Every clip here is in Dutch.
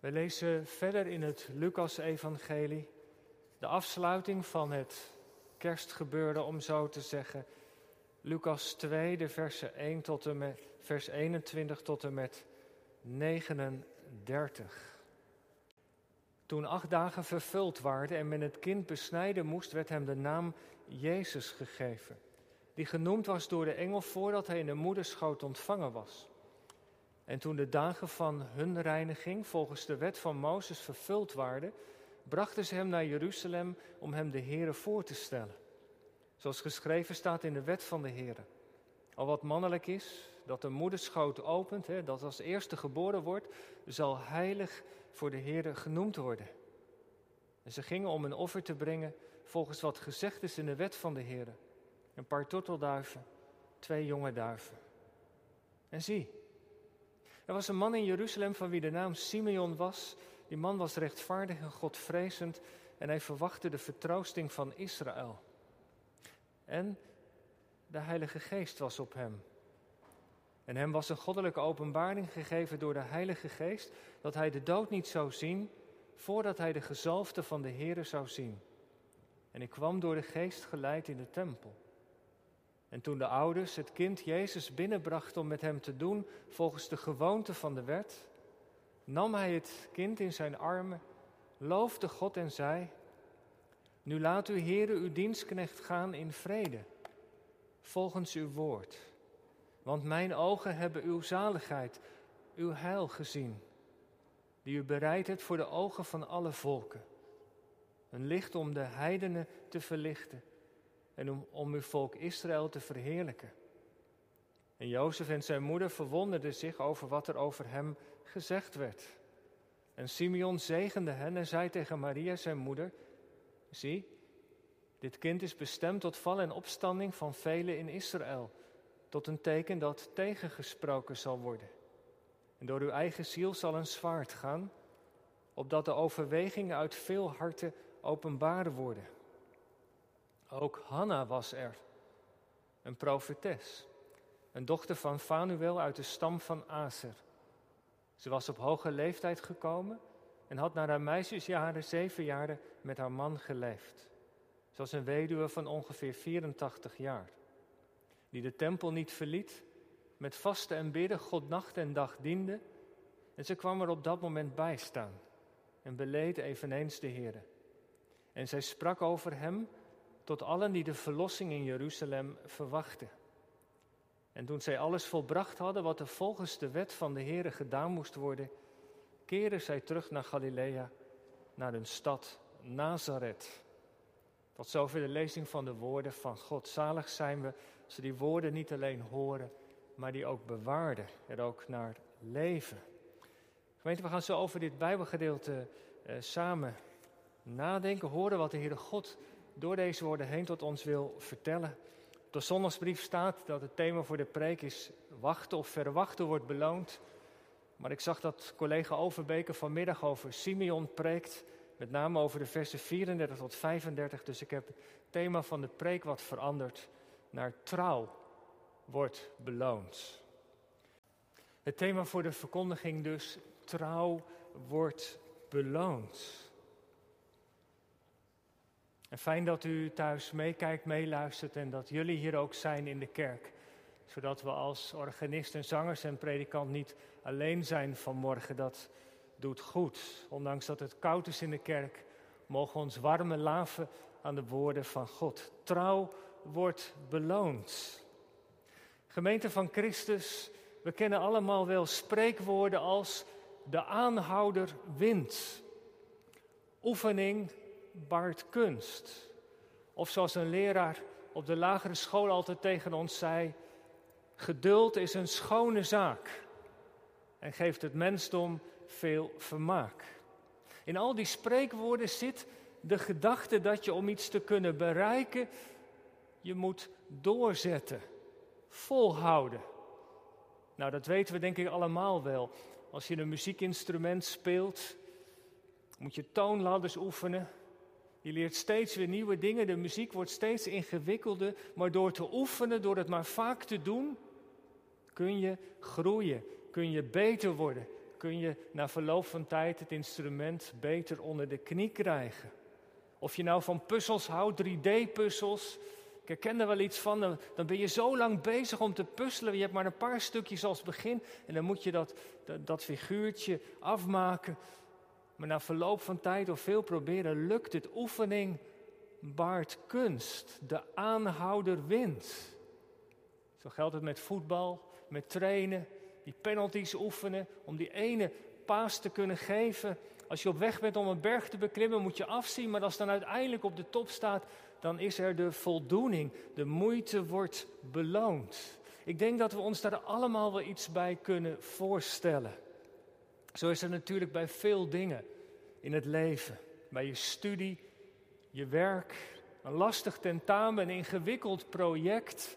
We lezen verder in het Lucas-evangelie de afsluiting van het kerstgebeurde, om zo te zeggen. Lucas 2, de versen 1 tot en met, vers 21 tot en met 39. Toen acht dagen vervuld waren en men het kind besnijden moest, werd hem de naam Jezus gegeven, die genoemd was door de engel voordat hij in de moederschoot ontvangen was. En toen de dagen van hun reiniging volgens de wet van Mozes vervuld waren, brachten ze hem naar Jeruzalem om hem de Here voor te stellen. Zoals geschreven staat in de wet van de Here. Al wat mannelijk is, dat de moederschoot opent, hè, dat als eerste geboren wordt, zal heilig voor de Here genoemd worden. En ze gingen om een offer te brengen volgens wat gezegd is in de wet van de Here. Een paar tortelduiven, twee jonge duiven. En zie, er was een man in Jeruzalem van wie de naam Simeon was. Die man was rechtvaardig en godvrezend en hij verwachtte de vertroosting van Israël. En de Heilige Geest was op hem. En hem was een goddelijke openbaring gegeven door de Heilige Geest dat hij de dood niet zou zien voordat hij de gezalfde van de Here zou zien. En ik kwam door de Geest geleid in de tempel. En toen de ouders het kind Jezus binnenbrachten om met hem te doen volgens de gewoonte van de wet, nam hij het kind in zijn armen, loofde God en zei: Nu laat uw Heere uw dienstknecht gaan in vrede, volgens uw woord. Want mijn ogen hebben uw zaligheid, uw heil gezien, die u bereid hebt voor de ogen van alle volken. Een licht om de heidenen te verlichten en om, uw volk Israël te verheerlijken. En Jozef en zijn moeder verwonderden zich over wat er over hem gezegd werd. En Simeon zegende hen en zei tegen Maria, zijn moeder: Zie, dit kind is bestemd tot val en opstanding van velen in Israël, tot een teken dat tegengesproken zal worden. En door uw eigen ziel zal een zwaard gaan, opdat de overwegingen uit veel harten openbaar worden. Ook Hanna was er, een profetes, een dochter van Fanuel uit de stam van Aser. Ze was op hoge leeftijd gekomen en had na haar meisjesjaren zeven jaren met haar man geleefd. Ze was een weduwe van ongeveer 84 jaar, die de tempel niet verliet, met vasten en bidden God nacht en dag diende. En ze kwam er op dat moment bij staan en beleed eveneens de Heer. En zij sprak over hem tot allen die de verlossing in Jeruzalem verwachten. En toen zij alles volbracht hadden wat er volgens de wet van de Heere gedaan moest worden, keerden zij terug naar Galilea, naar hun stad Nazareth. Tot zover de lezing van de woorden van God. Zalig zijn we als we die woorden niet alleen horen, maar die ook bewaarden, er ook naar leven. Gemeente, we gaan zo over dit Bijbelgedeelte eh, samen nadenken, horen wat de Heere God door deze woorden heen tot ons wil vertellen. Op de zondagsbrief staat dat het thema voor de preek is wachten of verwachten wordt beloond. Maar ik zag dat collega Overbeke vanmiddag over Simeon preekt, met name over de versen 34 tot 35. Dus ik heb het thema van de preek wat veranderd naar trouw wordt beloond. Het thema voor de verkondiging dus, trouw wordt beloond. Fijn dat u thuis meekijkt, meeluistert en dat jullie hier ook zijn in de kerk. Zodat we als organist en zangers en predikant niet alleen zijn vanmorgen. Dat doet goed. Ondanks dat het koud is in de kerk, mogen we ons warme laven aan de woorden van God. Trouw wordt beloond. Gemeente van Christus, we kennen allemaal wel spreekwoorden als de aanhouder wint. Oefening baart kunst. Of zoals een leraar op de lagere school altijd tegen ons zei: geduld is een schone zaak en geeft het mensdom veel vermaak. In al die spreekwoorden zit de gedachte dat je om iets te kunnen bereiken, je moet doorzetten, volhouden. Nou, dat weten we denk ik allemaal wel. Als je een muziekinstrument speelt, moet je toonladders oefenen, je leert steeds weer nieuwe dingen, de muziek wordt steeds ingewikkelder, maar door te oefenen, door het maar vaak te doen, kun je groeien, kun je beter worden, kun je na verloop van tijd het instrument beter onder de knie krijgen. Of je nou van puzzels houdt, 3D-puzzels. Ik herken er wel iets van. Dan ben je zo lang bezig om te puzzelen. Je hebt maar een paar stukjes als begin. En dan moet je dat, dat, dat figuurtje afmaken. Maar na verloop van tijd of veel proberen, lukt het. Oefening baart kunst. De aanhouder wint. Zo geldt het met voetbal, met trainen, die penalties oefenen, om die ene paas te kunnen geven. Als je op weg bent om een berg te beklimmen, moet je afzien, maar als dan uiteindelijk op de top staat, dan is er de voldoening. De moeite wordt beloond. Ik denk dat we ons daar allemaal wel iets bij kunnen voorstellen. Zo is er natuurlijk bij veel dingen in het leven. Bij je studie, je werk, een lastig tentamen, een ingewikkeld project.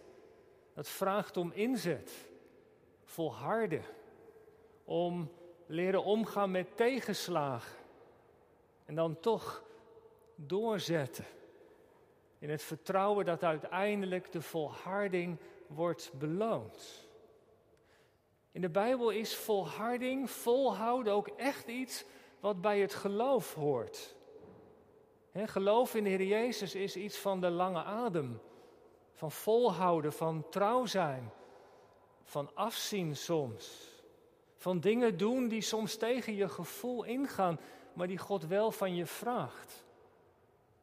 Dat vraagt om inzet, volharden, om leren omgaan met tegenslagen. En dan toch doorzetten. In het vertrouwen dat uiteindelijk de volharding wordt beloond. In de Bijbel is volharding, volhouden ook echt iets wat bij het geloof hoort. geloof in de Heer Jezus is iets van de lange adem, van volhouden, van trouw zijn, van afzien soms. Van dingen doen die soms tegen je gevoel ingaan, maar die God wel van je vraagt.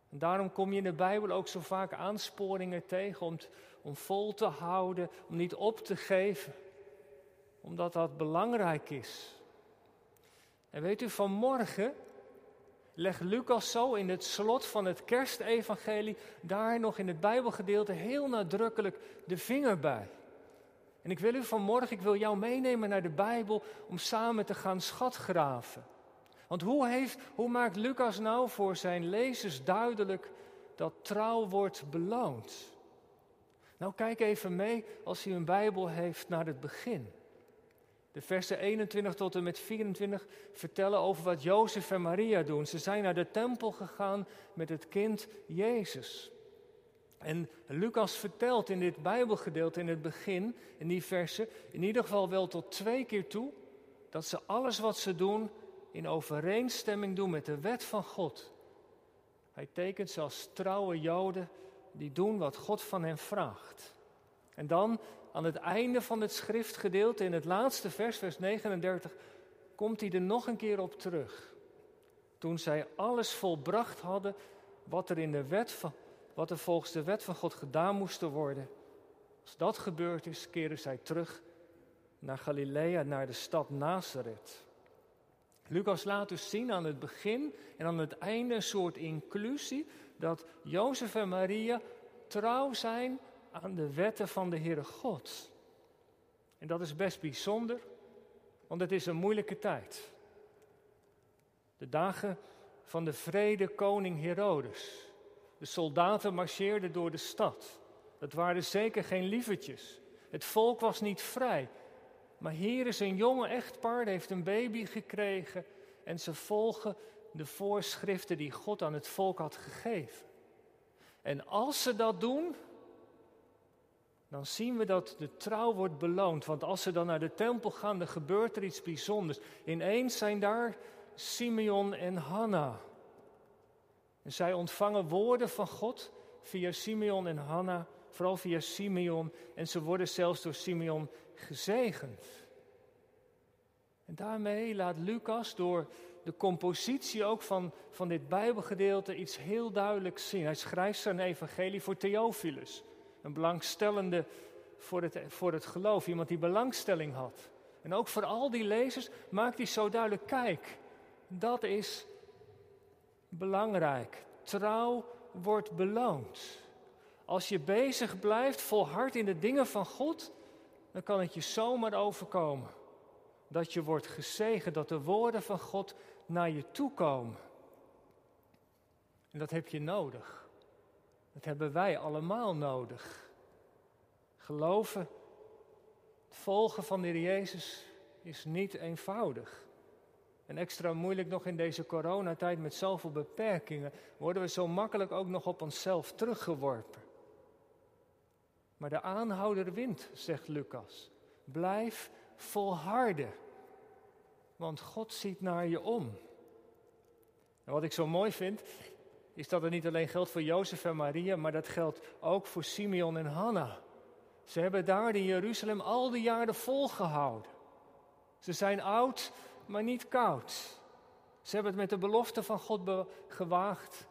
En daarom kom je in de Bijbel ook zo vaak aansporingen tegen om, om vol te houden, om niet op te geven, omdat dat belangrijk is. En weet u, vanmorgen legt Lucas zo in het slot van het kerstevangelie, daar nog in het Bijbelgedeelte heel nadrukkelijk de vinger bij. En ik wil u vanmorgen, ik wil jou meenemen naar de Bijbel om samen te gaan schatgraven. Want hoe, heeft, hoe maakt Lucas nou voor zijn lezers duidelijk dat trouw wordt beloond? Nou, kijk even mee als u een Bijbel heeft naar het begin. De versen 21 tot en met 24 vertellen over wat Jozef en Maria doen. Ze zijn naar de tempel gegaan met het kind Jezus. En Lucas vertelt in dit Bijbelgedeelte in het begin, in die versen, in ieder geval wel tot twee keer toe, dat ze alles wat ze doen in overeenstemming doen met de wet van God. Hij tekent ze als trouwe Joden die doen wat God van hen vraagt. En dan aan het einde van het schriftgedeelte, in het laatste vers, vers 39, komt hij er nog een keer op terug. Toen zij alles volbracht hadden wat er in de wet van wat er volgens de wet van God gedaan moest worden. Als dat gebeurd is, keren zij terug naar Galilea, naar de stad Nazareth. Lucas laat dus zien aan het begin en aan het einde een soort inclusie dat Jozef en Maria trouw zijn aan de wetten van de Heere God. En dat is best bijzonder, want het is een moeilijke tijd. De dagen van de vrede koning Herodes. De soldaten marcheerden door de stad. Dat waren zeker geen lievertjes. Het volk was niet vrij. Maar hier is een jonge echtpaar, heeft een baby gekregen. En ze volgen de voorschriften die God aan het volk had gegeven. En als ze dat doen, dan zien we dat de trouw wordt beloond. Want als ze dan naar de tempel gaan, dan gebeurt er iets bijzonders. Ineens zijn daar Simeon en Hanna. En zij ontvangen woorden van God via Simeon en Hanna, vooral via Simeon. En ze worden zelfs door Simeon gezegend. En daarmee laat Lucas door de compositie ook van, van dit Bijbelgedeelte iets heel duidelijks zien. Hij schrijft zijn evangelie voor Theophilus, een belangstellende voor het, voor het geloof, iemand die belangstelling had. En ook voor al die lezers maakt hij zo duidelijk, kijk, dat is belangrijk. Trouw wordt beloond. Als je bezig blijft, volhard in de dingen van God, dan kan het je zomaar overkomen. Dat je wordt gezegend, dat de woorden van God naar je toe komen. En dat heb je nodig. Dat hebben wij allemaal nodig. Geloven, het volgen van de Heer Jezus is niet eenvoudig. En extra moeilijk nog in deze coronatijd met zoveel beperkingen, worden we zo makkelijk ook nog op onszelf teruggeworpen. Maar de aanhouder wint, zegt Lucas. Blijf volharden. want God ziet naar je om. En wat ik zo mooi vind, is dat het niet alleen geldt voor Jozef en Maria, maar dat geldt ook voor Simeon en Hanna. Ze hebben daar in Jeruzalem al die jaren volgehouden. Ze zijn oud, maar niet koud. Ze hebben het met de belofte van God gewaagd.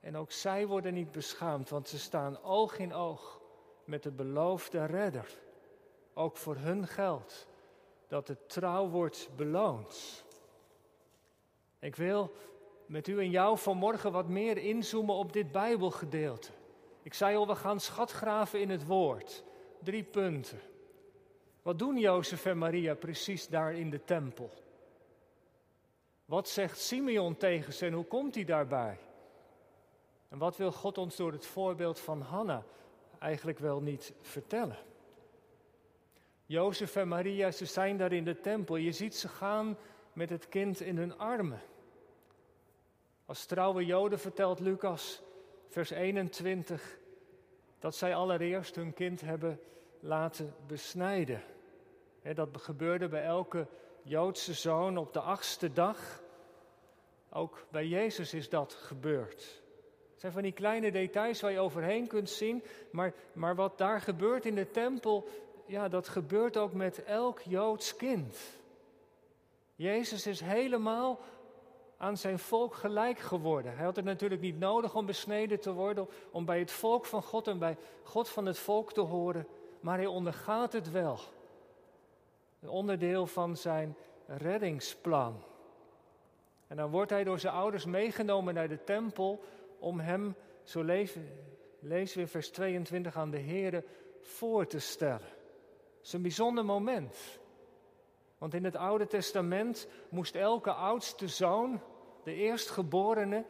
En ook zij worden niet beschaamd, want ze staan oog in oog met de beloofde redder. Ook voor hun geldt dat de trouw wordt beloond. Ik wil met u en jou vanmorgen wat meer inzoomen op dit Bijbelgedeelte. Ik zei al, we gaan schatgraven in het woord. Drie punten. Wat doen Jozef en Maria precies daar in de tempel? Wat zegt Simeon tegen ze en hoe komt hij daarbij? En wat wil God ons door het voorbeeld van Hanna eigenlijk wel niet vertellen? Jozef en Maria, ze zijn daar in de tempel. Je ziet ze gaan met het kind in hun armen. Als trouwe Joden vertelt Lucas, vers 21, dat zij allereerst hun kind hebben laten besnijden. dat gebeurde bij elke Joodse zoon op de achtste dag. Ook bij Jezus is dat gebeurd. Het zijn van die kleine details waar je overheen kunt zien, maar, maar wat daar gebeurt in de tempel, ja, dat gebeurt ook met elk Joods kind. Jezus is helemaal aan zijn volk gelijk geworden. Hij had het natuurlijk niet nodig om besneden te worden, om bij het volk van God en bij God van het volk te horen, maar hij ondergaat het wel. Een onderdeel van zijn reddingsplan. En dan wordt hij door zijn ouders meegenomen naar de tempel om hem, zo lezen we in vers 22, aan de Here voor te stellen. Het is een bijzonder moment. Want in het Oude Testament moest elke oudste zoon, de eerstgeborene,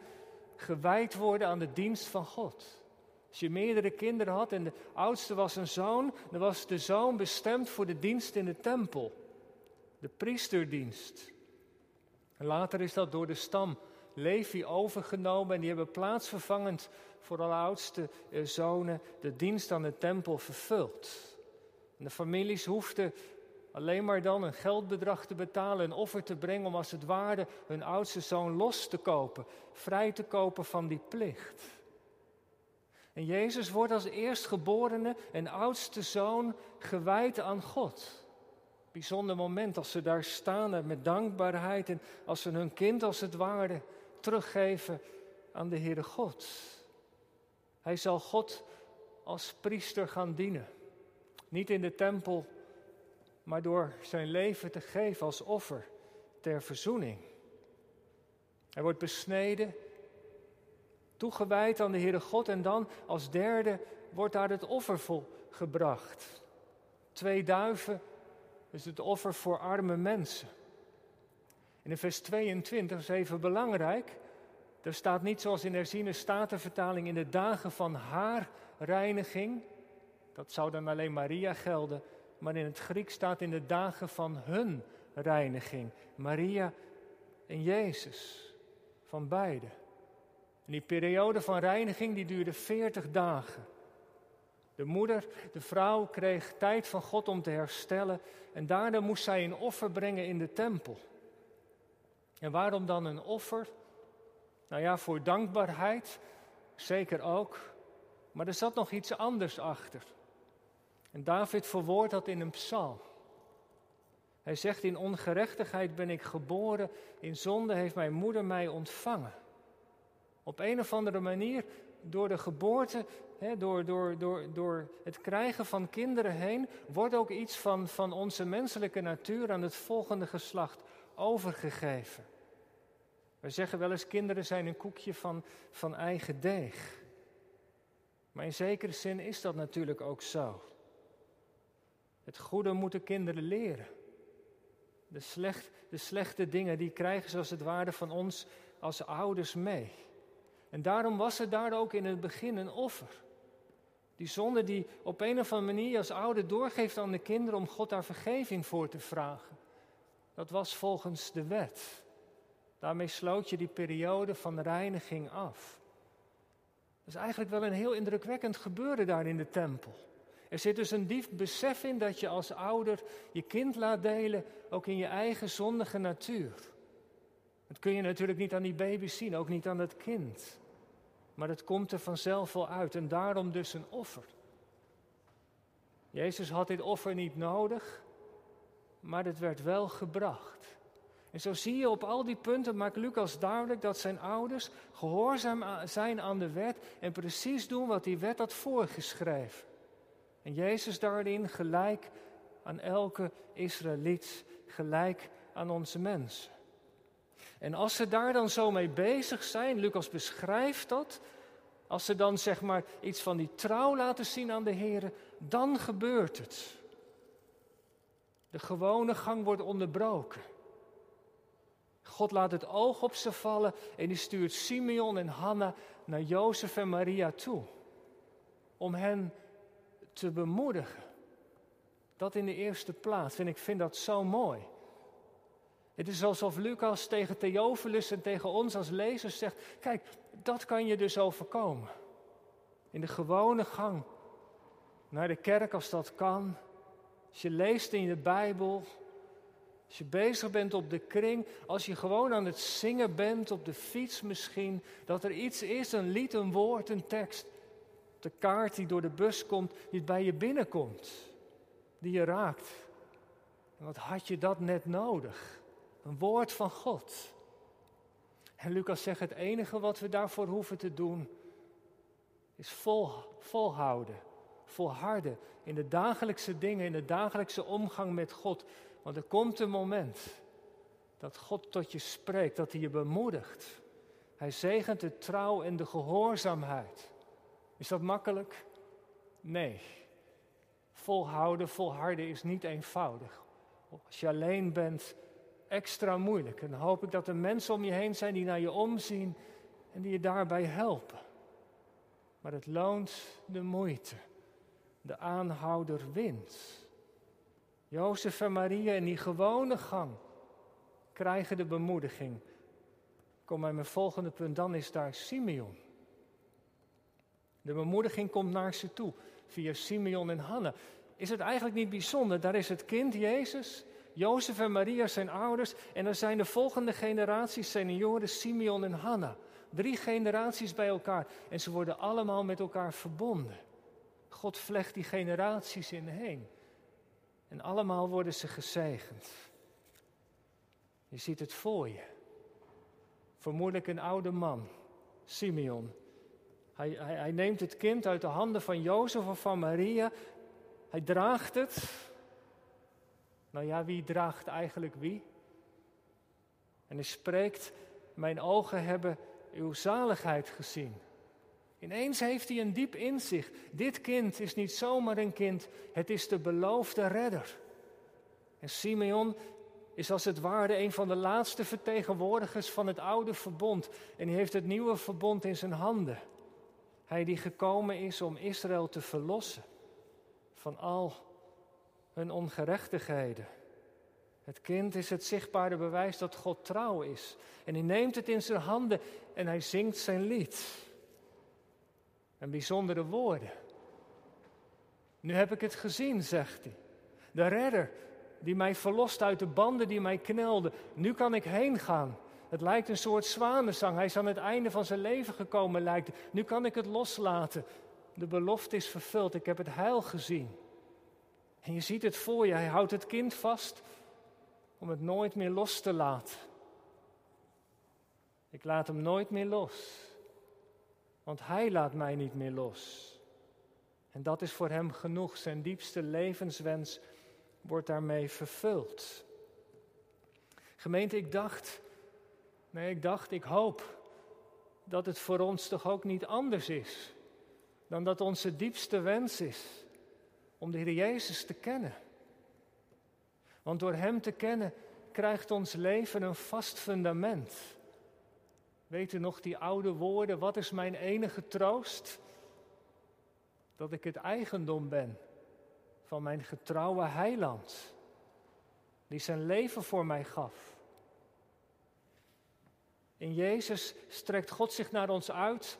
gewijd worden aan de dienst van God. Als je meerdere kinderen had en de oudste was een zoon, dan was de zoon bestemd voor de dienst in de tempel, de priesterdienst. En later is dat door de stam Levi overgenomen en die hebben plaatsvervangend voor de oudste eh, zonen de dienst aan de tempel vervuld. En de families hoefden alleen maar dan een geldbedrag te betalen, een offer te brengen om als het ware hun oudste zoon los te kopen, vrij te kopen van die plicht. En Jezus wordt als eerstgeborene en oudste zoon gewijd aan God. Bijzonder moment als ze daar staan met dankbaarheid en als ze hun kind als het ware teruggeven aan de Heere God. Hij zal God als priester gaan dienen. Niet in de tempel, maar door zijn leven te geven als offer ter verzoening. Hij wordt besneden, toegewijd aan de Heere God en dan als derde wordt daar het offer gebracht. Twee duiven is het offer voor arme mensen. En in vers 22 is even belangrijk. Er staat niet zoals in de herziene statenvertaling in de dagen van haar reiniging. Dat zou dan alleen Maria gelden. Maar in het Griek staat in de dagen van hun reiniging. Maria en Jezus. Van beide. En die periode van reiniging die duurde 40 dagen. De moeder, de vrouw, kreeg tijd van God om te herstellen en daarna moest zij een offer brengen in de tempel. En waarom dan een offer? Nou ja, voor dankbaarheid, zeker ook. Maar er zat nog iets anders achter. En David verwoordt dat in een psalm. Hij zegt, in ongerechtigheid ben ik geboren, in zonde heeft mijn moeder mij ontvangen. Op een of andere manier, door de geboorte, hè, door, door, door, door het krijgen van kinderen heen, wordt ook iets van, van onze menselijke natuur aan het volgende geslacht overgegeven. We zeggen wel eens, kinderen zijn een koekje van, van eigen deeg. Maar in zekere zin is dat natuurlijk ook zo. Het goede moeten kinderen leren. De, slecht, de slechte dingen, die krijgen ze als het ware van ons als ouders mee. En daarom was er daar ook in het begin een offer. Die zonde die op een of andere manier als ouder doorgeeft aan de kinderen om God daar vergeving voor te vragen. Dat was volgens de wet. Daarmee sloot je die periode van reiniging af. Dat is eigenlijk wel een heel indrukwekkend gebeuren daar in de tempel. Er zit dus een diep besef in dat je als ouder je kind laat delen, ook in je eigen zondige natuur. Dat kun je natuurlijk niet aan die baby zien, ook niet aan het kind. Maar het komt er vanzelf wel uit en daarom dus een offer. Jezus had dit offer niet nodig, maar het werd wel gebracht. En zo zie je op al die punten, maakt Lucas duidelijk dat zijn ouders gehoorzaam zijn aan de wet en precies doen wat die wet had voorgeschreven. En Jezus daarin gelijk aan elke Israëliet, gelijk aan onze mensen. En als ze daar dan zo mee bezig zijn, Lucas beschrijft dat, als ze dan zeg maar iets van die trouw laten zien aan de Heer, dan gebeurt het. De gewone gang wordt onderbroken. God laat het oog op ze vallen en die stuurt Simeon en Hanna naar Jozef en Maria toe. Om hen te bemoedigen. Dat in de eerste plaats. En ik vind dat zo mooi. Het is alsof Lucas tegen Theophilus en tegen ons als lezers zegt: Kijk, dat kan je dus overkomen. In de gewone gang naar de kerk als dat kan. Als je leest in de Bijbel. Als je bezig bent op de kring. Als je gewoon aan het zingen bent op de fiets misschien. Dat er iets is, een lied, een woord, een tekst. De kaart die door de bus komt, die bij je binnenkomt. Die je raakt. En wat had je dat net nodig? Een woord van God. En Lucas zegt: het enige wat we daarvoor hoeven te doen, is vol, volhouden, volharden in de dagelijkse dingen, in de dagelijkse omgang met God. Want er komt een moment dat God tot je spreekt, dat hij je bemoedigt. Hij zegent de trouw en de gehoorzaamheid. Is dat makkelijk? Nee. Volhouden, volharden is niet eenvoudig. Als je alleen bent, extra moeilijk. En dan hoop ik dat er mensen om je heen zijn die naar je omzien en die je daarbij helpen. Maar het loont de moeite. De aanhouder wint. Jozef en Maria in die gewone gang krijgen de bemoediging. Kom bij mijn volgende punt, dan is daar Simeon. De bemoediging komt naar ze toe via Simeon en Hanna. Is het eigenlijk niet bijzonder? Daar is het kind Jezus, Jozef en Maria zijn ouders en dan zijn de volgende generaties senioren Simeon en Hanna. Drie generaties bij elkaar en ze worden allemaal met elkaar verbonden. God vlecht die generaties in heen. En allemaal worden ze gezegend. Je ziet het voor je. Vermoedelijk een oude man, Simeon. Hij, hij, hij neemt het kind uit de handen van Jozef of van Maria. Hij draagt het. Nou ja, wie draagt eigenlijk wie? En hij spreekt, mijn ogen hebben uw zaligheid gezien. Ineens heeft hij een diep inzicht. Dit kind is niet zomaar een kind, het is de beloofde redder. En Simeon is als het ware een van de laatste vertegenwoordigers van het oude verbond. En hij heeft het nieuwe verbond in zijn handen. Hij die gekomen is om Israël te verlossen van al hun ongerechtigheden. Het kind is het zichtbare bewijs dat God trouw is. En hij neemt het in zijn handen en hij zingt zijn lied. Een bijzondere woorden. Nu heb ik het gezien, zegt hij. De redder die mij verlost uit de banden die mij knelden. Nu kan ik heen gaan. Het lijkt een soort zwanenzang. Hij is aan het einde van zijn leven gekomen, lijkt Nu kan ik het loslaten. De belofte is vervuld. Ik heb het heil gezien. En je ziet het voor je. Hij houdt het kind vast om het nooit meer los te laten. Ik laat hem nooit meer los. Want hij laat mij niet meer los. En dat is voor hem genoeg. Zijn diepste levenswens wordt daarmee vervuld. Gemeente, ik dacht, nee, ik dacht, ik hoop dat het voor ons toch ook niet anders is dan dat onze diepste wens is om de Heer Jezus te kennen. Want door Hem te kennen krijgt ons leven een vast fundament. Weet u nog die oude woorden, wat is mijn enige troost? Dat ik het eigendom ben van mijn getrouwe heiland, die zijn leven voor mij gaf. In Jezus strekt God zich naar ons uit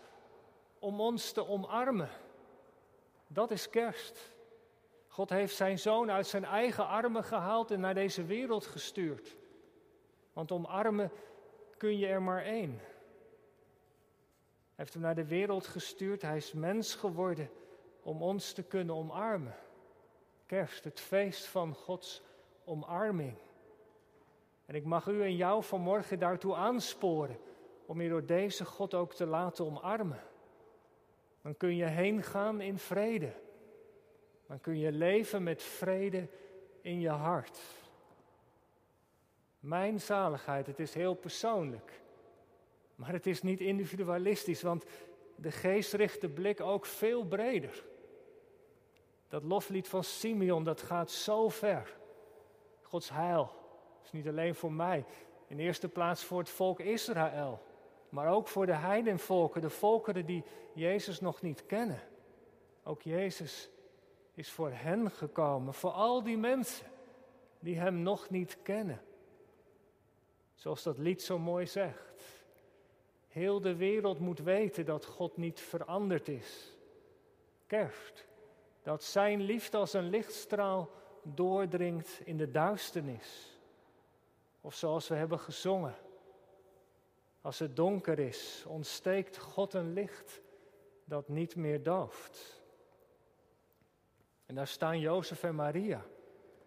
om ons te omarmen. Dat is kerst. God heeft zijn zoon uit zijn eigen armen gehaald en naar deze wereld gestuurd. Want omarmen kun je er maar één. Hij heeft hem naar de wereld gestuurd, hij is mens geworden om ons te kunnen omarmen. Kerst, het feest van Gods omarming. En ik mag u en jou vanmorgen daartoe aansporen om je door deze God ook te laten omarmen. Dan kun je heen gaan in vrede. Dan kun je leven met vrede in je hart. Mijn zaligheid, het is heel persoonlijk. Maar het is niet individualistisch, want de geest richt de blik ook veel breder. Dat loflied van Simeon, dat gaat zo ver. Gods heil is niet alleen voor mij, in eerste plaats voor het volk Israël, maar ook voor de heidenvolken, de volkeren die Jezus nog niet kennen. Ook Jezus is voor hen gekomen, voor al die mensen die Hem nog niet kennen. Zoals dat lied zo mooi zegt. Heel de wereld moet weten dat God niet veranderd is. Kerst, dat Zijn liefde als een lichtstraal doordringt in de duisternis. Of zoals we hebben gezongen. Als het donker is, ontsteekt God een licht dat niet meer dooft. En daar staan Jozef en Maria.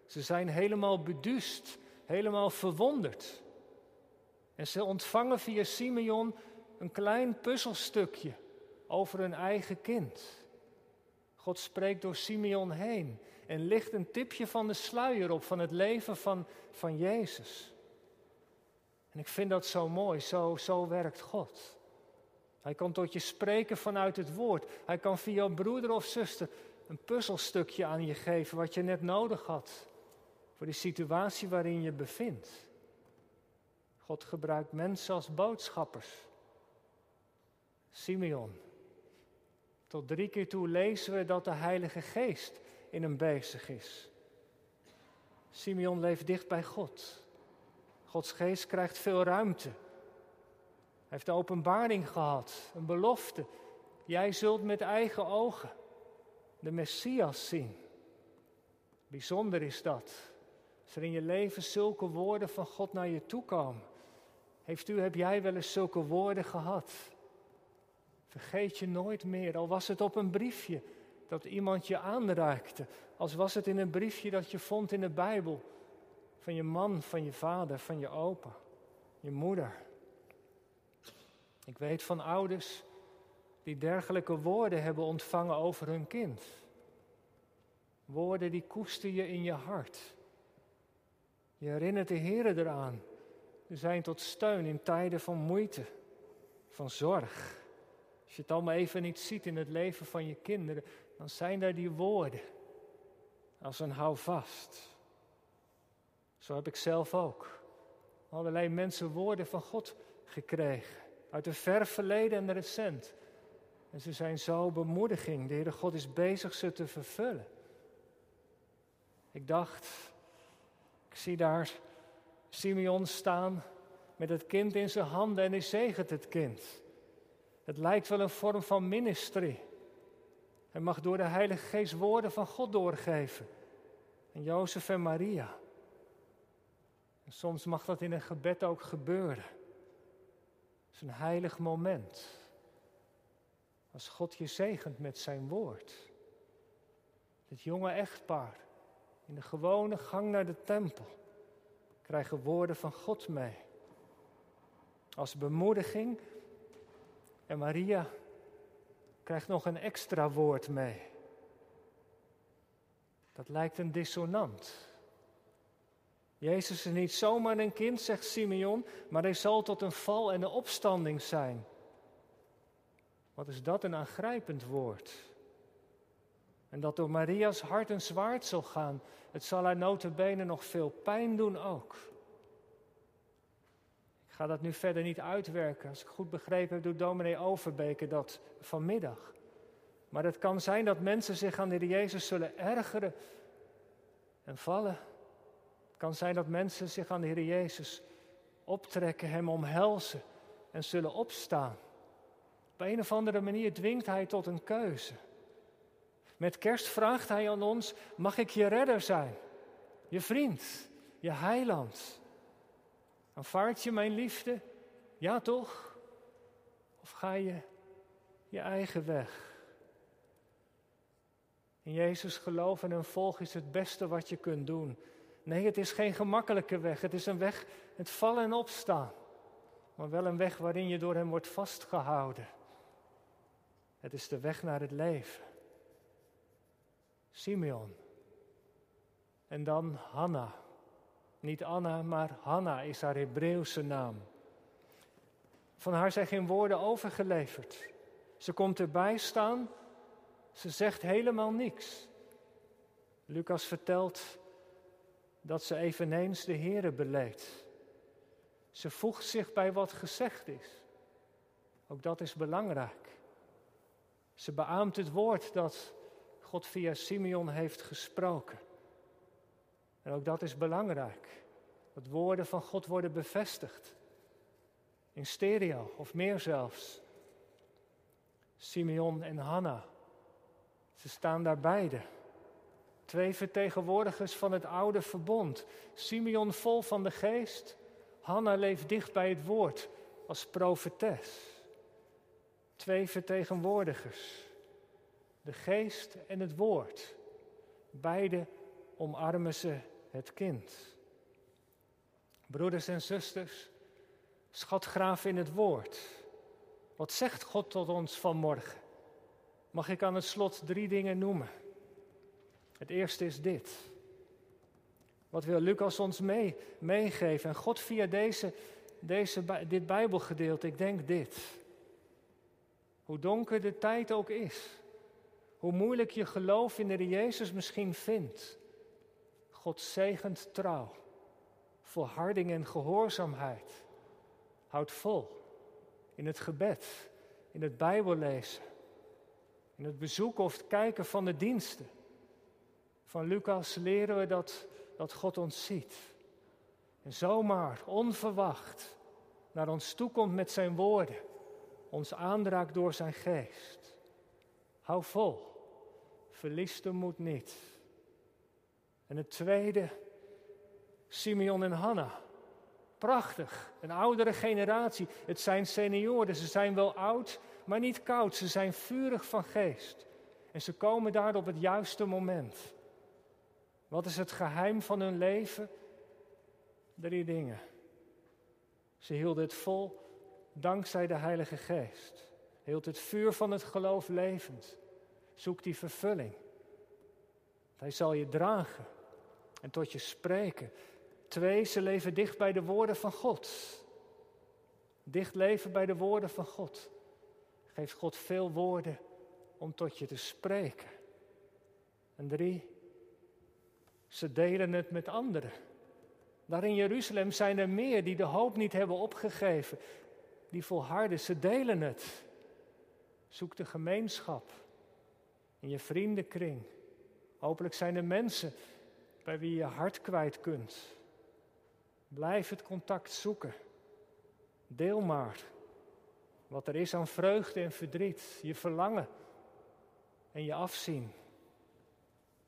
Ze zijn helemaal beduust, helemaal verwonderd. En ze ontvangen via Simeon een klein puzzelstukje over hun eigen kind. God spreekt door Simeon heen en licht een tipje van de sluier op van het leven van, van Jezus. En ik vind dat zo mooi, zo, zo werkt God. Hij kan tot je spreken vanuit het woord. Hij kan via een broeder of zuster een puzzelstukje aan je geven wat je net nodig had voor de situatie waarin je bevindt. God gebruikt mensen als boodschappers. Simeon. Tot drie keer toe lezen we dat de Heilige Geest in hem bezig is. Simeon leeft dicht bij God. Gods geest krijgt veel ruimte. Hij heeft de openbaring gehad, een belofte. Jij zult met eigen ogen de Messias zien. Bijzonder is dat. Als er in je leven zulke woorden van God naar je toe komen. Heeft u, heb jij wel eens zulke woorden gehad? Vergeet je nooit meer, al was het op een briefje dat iemand je aanraakte. Als was het in een briefje dat je vond in de Bijbel. Van je man, van je vader, van je opa, je moeder. Ik weet van ouders die dergelijke woorden hebben ontvangen over hun kind. Woorden die koester je in je hart. Je herinnert de Heer eraan. Ze zijn tot steun in tijden van moeite, van zorg. Als je het allemaal even niet ziet in het leven van je kinderen, dan zijn daar die woorden als een houvast. Zo heb ik zelf ook allerlei mensen woorden van God gekregen. Uit het ver verleden en recent. En ze zijn zo bemoediging. De Heere God is bezig ze te vervullen. Ik dacht, ik zie daar Simeon staan met het kind in zijn handen en hij zegent het kind. Het lijkt wel een vorm van ministry. Hij mag door de Heilige Geest woorden van God doorgeven. En Jozef en Maria. Soms mag dat in een gebed ook gebeuren. Het is een heilig moment. Als God je zegent met zijn woord. Het jonge echtpaar in de gewone gang naar de tempel krijgen woorden van God mee. Als bemoediging. En Maria krijgt nog een extra woord mee. Dat lijkt een dissonant. Jezus is niet zomaar een kind, zegt Simeon, maar hij zal tot een val en een opstanding zijn. Wat is dat een aangrijpend woord? En dat door Maria's hart een zwaard zal gaan. Het zal haar notenbenen nog veel pijn doen ook. Ik ga dat nu verder niet uitwerken. Als ik goed begrepen heb, doet dominee Overbeke dat vanmiddag. Maar het kan zijn dat mensen zich aan de Jezus zullen ergeren en vallen. Het kan zijn dat mensen zich aan de Heer Jezus optrekken, Hem omhelzen en zullen opstaan. Op een of andere manier dwingt Hij tot een keuze. Met kerst vraagt hij aan ons: mag ik je redder zijn? Je vriend, je heiland. Aanvaard je mijn liefde? Ja toch? Of ga je je eigen weg? In Jezus geloven en volgen is het beste wat je kunt doen. Nee, het is geen gemakkelijke weg. Het is een weg het vallen en opstaan. Maar wel een weg waarin je door Hem wordt vastgehouden. Het is de weg naar het leven. Simeon. En dan Hanna. Niet Anna, maar Hanna is haar Hebreeuwse naam. Van haar zijn geen woorden overgeleverd. Ze komt erbij staan, ze zegt helemaal niks. Lucas vertelt dat ze eveneens de Here beleedt. Ze voegt zich bij wat gezegd is. Ook dat is belangrijk. Ze beaamt het woord dat God via Simeon heeft gesproken. En ook dat is belangrijk. Dat woorden van God worden bevestigd. In stereo of meer zelfs. Simeon en Hanna. Ze staan daar beide. Twee vertegenwoordigers van het oude verbond. Simeon vol van de geest. Hanna leeft dicht bij het woord als profetes. Twee vertegenwoordigers. De geest en het woord. Beide omarmen ze het kind. Broeders en zusters, schatgraaf in het woord. Wat zegt God tot ons vanmorgen? Mag ik aan het slot drie dingen noemen? Het eerste is dit. Wat wil Lucas ons mee, meegeven? En God via deze, deze, dit Bijbelgedeelte, ik denk dit. Hoe donker de tijd ook is, hoe moeilijk je geloof in de Jezus misschien vindt, God zegent trouw, volharding en gehoorzaamheid. Houd vol in het gebed, in het Bijbellezen, in het bezoeken of het kijken van de diensten. Van Lucas leren we dat, dat God ons ziet. En zomaar, onverwacht, naar ons toekomt met zijn woorden. Ons aanraakt door zijn geest. Hou vol. Verlies de moed niet. En het tweede, Simeon en Hanna. Prachtig, een oudere generatie. Het zijn senioren, ze zijn wel oud, maar niet koud. Ze zijn vurig van geest. En ze komen daar op het juiste moment. Wat is het geheim van hun leven? Drie dingen. Ze hielden het vol dankzij de Heilige Geest. Hield het vuur van het geloof levend. Zoek die vervulling. Hij zal je dragen en tot je spreken. Twee, ze leven dicht bij de woorden van God. Dicht leven bij de woorden van God. Geeft God veel woorden om tot je te spreken. En drie, ze delen het met anderen. Daar in Jeruzalem zijn er meer die de hoop niet hebben opgegeven. Die volharden, ze delen het. Zoek de gemeenschap in je vriendenkring. Hopelijk zijn er mensen bij wie je hart kwijt kunt. Blijf het contact zoeken. Deel maar wat er is aan vreugde en verdriet, je verlangen en je afzien.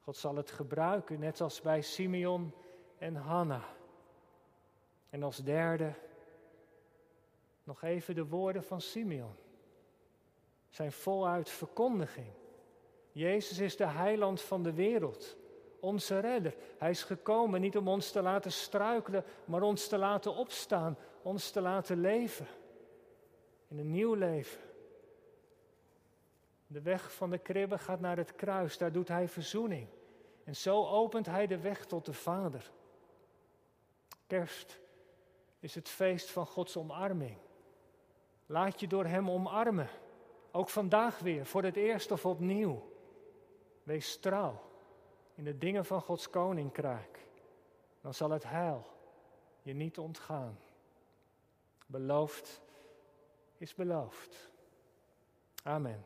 God zal het gebruiken, net als bij Simeon en Hanna. En als derde nog even de woorden van Simeon. Zijn voluit verkondiging. Jezus is de heiland van de wereld onze redder. Hij is gekomen niet om ons te laten struikelen, maar ons te laten opstaan, ons te laten leven. In een nieuw leven. De weg van de kribbe gaat naar het kruis, daar doet hij verzoening. En zo opent hij de weg tot de Vader. Kerst is het feest van Gods omarming. Laat je door Hem omarmen. Ook vandaag weer, voor het eerst of opnieuw. Wees trouw in de dingen van Gods koninkrijk, dan zal het heil je niet ontgaan. Beloofd is beloofd. Amen.